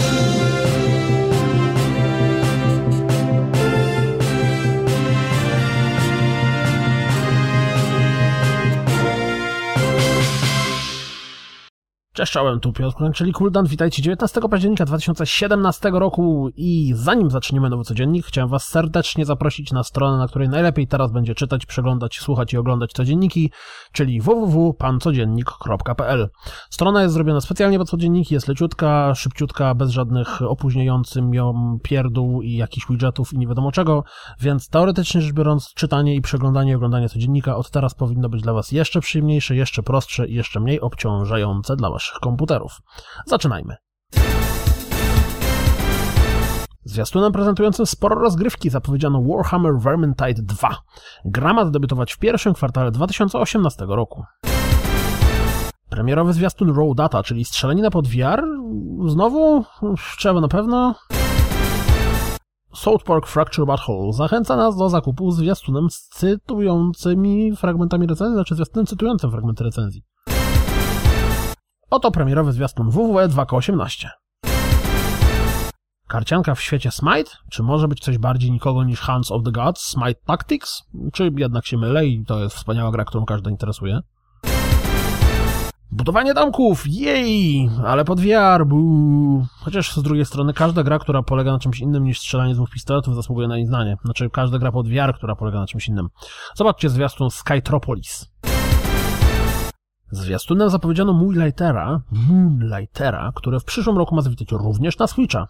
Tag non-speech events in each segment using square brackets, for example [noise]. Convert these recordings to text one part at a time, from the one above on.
Thank you. Cześć, czołem, tu Piotr czyli Kuldan. Witajcie 19 października 2017 roku i zanim zaczniemy nowy codziennik, chciałem Was serdecznie zaprosić na stronę, na której najlepiej teraz będzie czytać, przeglądać, słuchać i oglądać codzienniki, czyli www.pancodziennik.pl. Strona jest zrobiona specjalnie pod codzienniki, jest leciutka, szybciutka, bez żadnych opóźniającym ją pierdół i jakichś widgetów i nie wiadomo czego, więc teoretycznie rzecz biorąc, czytanie i przeglądanie i oglądanie codziennika od teraz powinno być dla Was jeszcze przyjemniejsze, jeszcze prostsze i jeszcze mniej obciążające dla Was komputerów. Zaczynajmy. Zwiastunem prezentującym sporo rozgrywki zapowiedziano Warhammer Vermintide 2. Gra ma zadebiutować w pierwszym kwartale 2018 roku. Premierowy zwiastun Raw Data, czyli strzelanina pod VR? Znowu? Trzeba na pewno? South Park Fracture Butthole zachęca nas do zakupu zwiastunem z cytującymi fragmentami recenzji, znaczy zwiastunem cytującym fragmenty recenzji. Oto premierowy zwiastun WWE 2K18. Karcianka w świecie Smite? Czy może być coś bardziej nikogo niż Hands of the Gods, Smite Tactics? Czy jednak się mylę i to jest wspaniała gra, którą każdy interesuje? Budowanie domków! Jej! Ale pod VR! Buu. Chociaż z drugiej strony każda gra, która polega na czymś innym niż strzelanie dwóch pistoletów zasługuje na nieznanie. Znaczy każda gra pod VR, która polega na czymś innym. Zobaczcie zwiastun Skytropolis. Zwiastunem zapowiedziano Moonlightera, Moonlightera, które w przyszłym roku ma zawitać również na Switcha.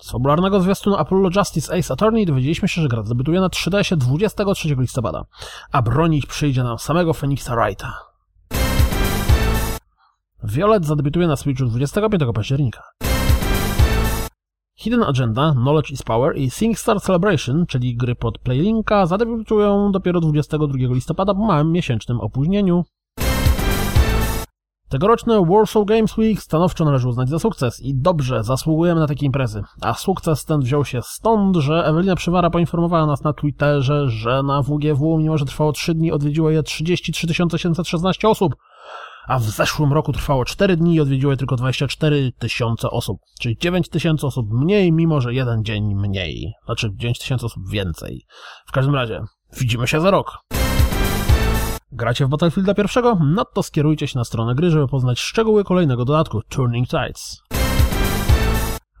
Z fabularnego zwiastunu Apollo Justice Ace Attorney dowiedzieliśmy się, że gra debiutuje na 3DS 23 listopada, a bronić przyjdzie nam samego Phoenixa Wrighta. Violet zadebiutuje na Switchu 25 października. Hidden Agenda, Knowledge is Power i SingStar Celebration, czyli gry pod Playlinka, zadebiutują dopiero 22 listopada po małym miesięcznym opóźnieniu. Tegoroczne Warsaw Games Week stanowczo należy uznać za sukces i dobrze, zasługujemy na takie imprezy. A sukces ten wziął się stąd, że Ewelina Przywara poinformowała nas na Twitterze, że na WGW, mimo że trwało 3 dni, odwiedziło je 33 716 osób a w zeszłym roku trwało 4 dni i odwiedziło je tylko 24 tysiące osób, czyli 9 tysięcy osób mniej, mimo że jeden dzień mniej. Znaczy 9 tysięcy osób więcej. W każdym razie, widzimy się za rok. Gracie w Battlefielda pierwszego? No to skierujcie się na stronę gry, żeby poznać szczegóły kolejnego dodatku Turning Tides.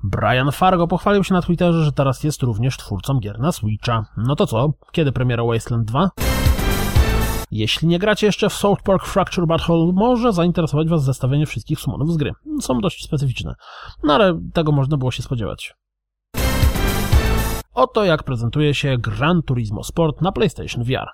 Brian Fargo pochwalił się na Twitterze, że teraz jest również twórcą gier na Switcha. No to co? Kiedy premiera Wasteland 2? Jeśli nie gracie jeszcze w South Park Fracture Butthole, może zainteresować Was zestawienie wszystkich summonów z gry. Są dość specyficzne, no ale tego można było się spodziewać. Oto jak prezentuje się Gran Turismo Sport na PlayStation VR.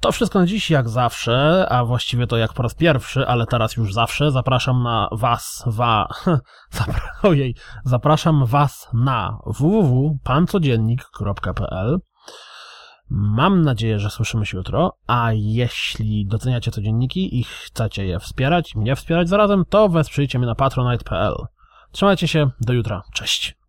To wszystko na dziś, jak zawsze, a właściwie to jak po raz pierwszy, ale teraz już zawsze, zapraszam na was, wa, [laughs] zapra ojej, zapraszam was na www.pancodziennik.pl Mam nadzieję, że słyszymy się jutro, a jeśli doceniacie codzienniki i chcecie je wspierać, mnie wspierać zarazem, to wesprzyjcie mnie na patronite.pl. Trzymajcie się, do jutra, cześć!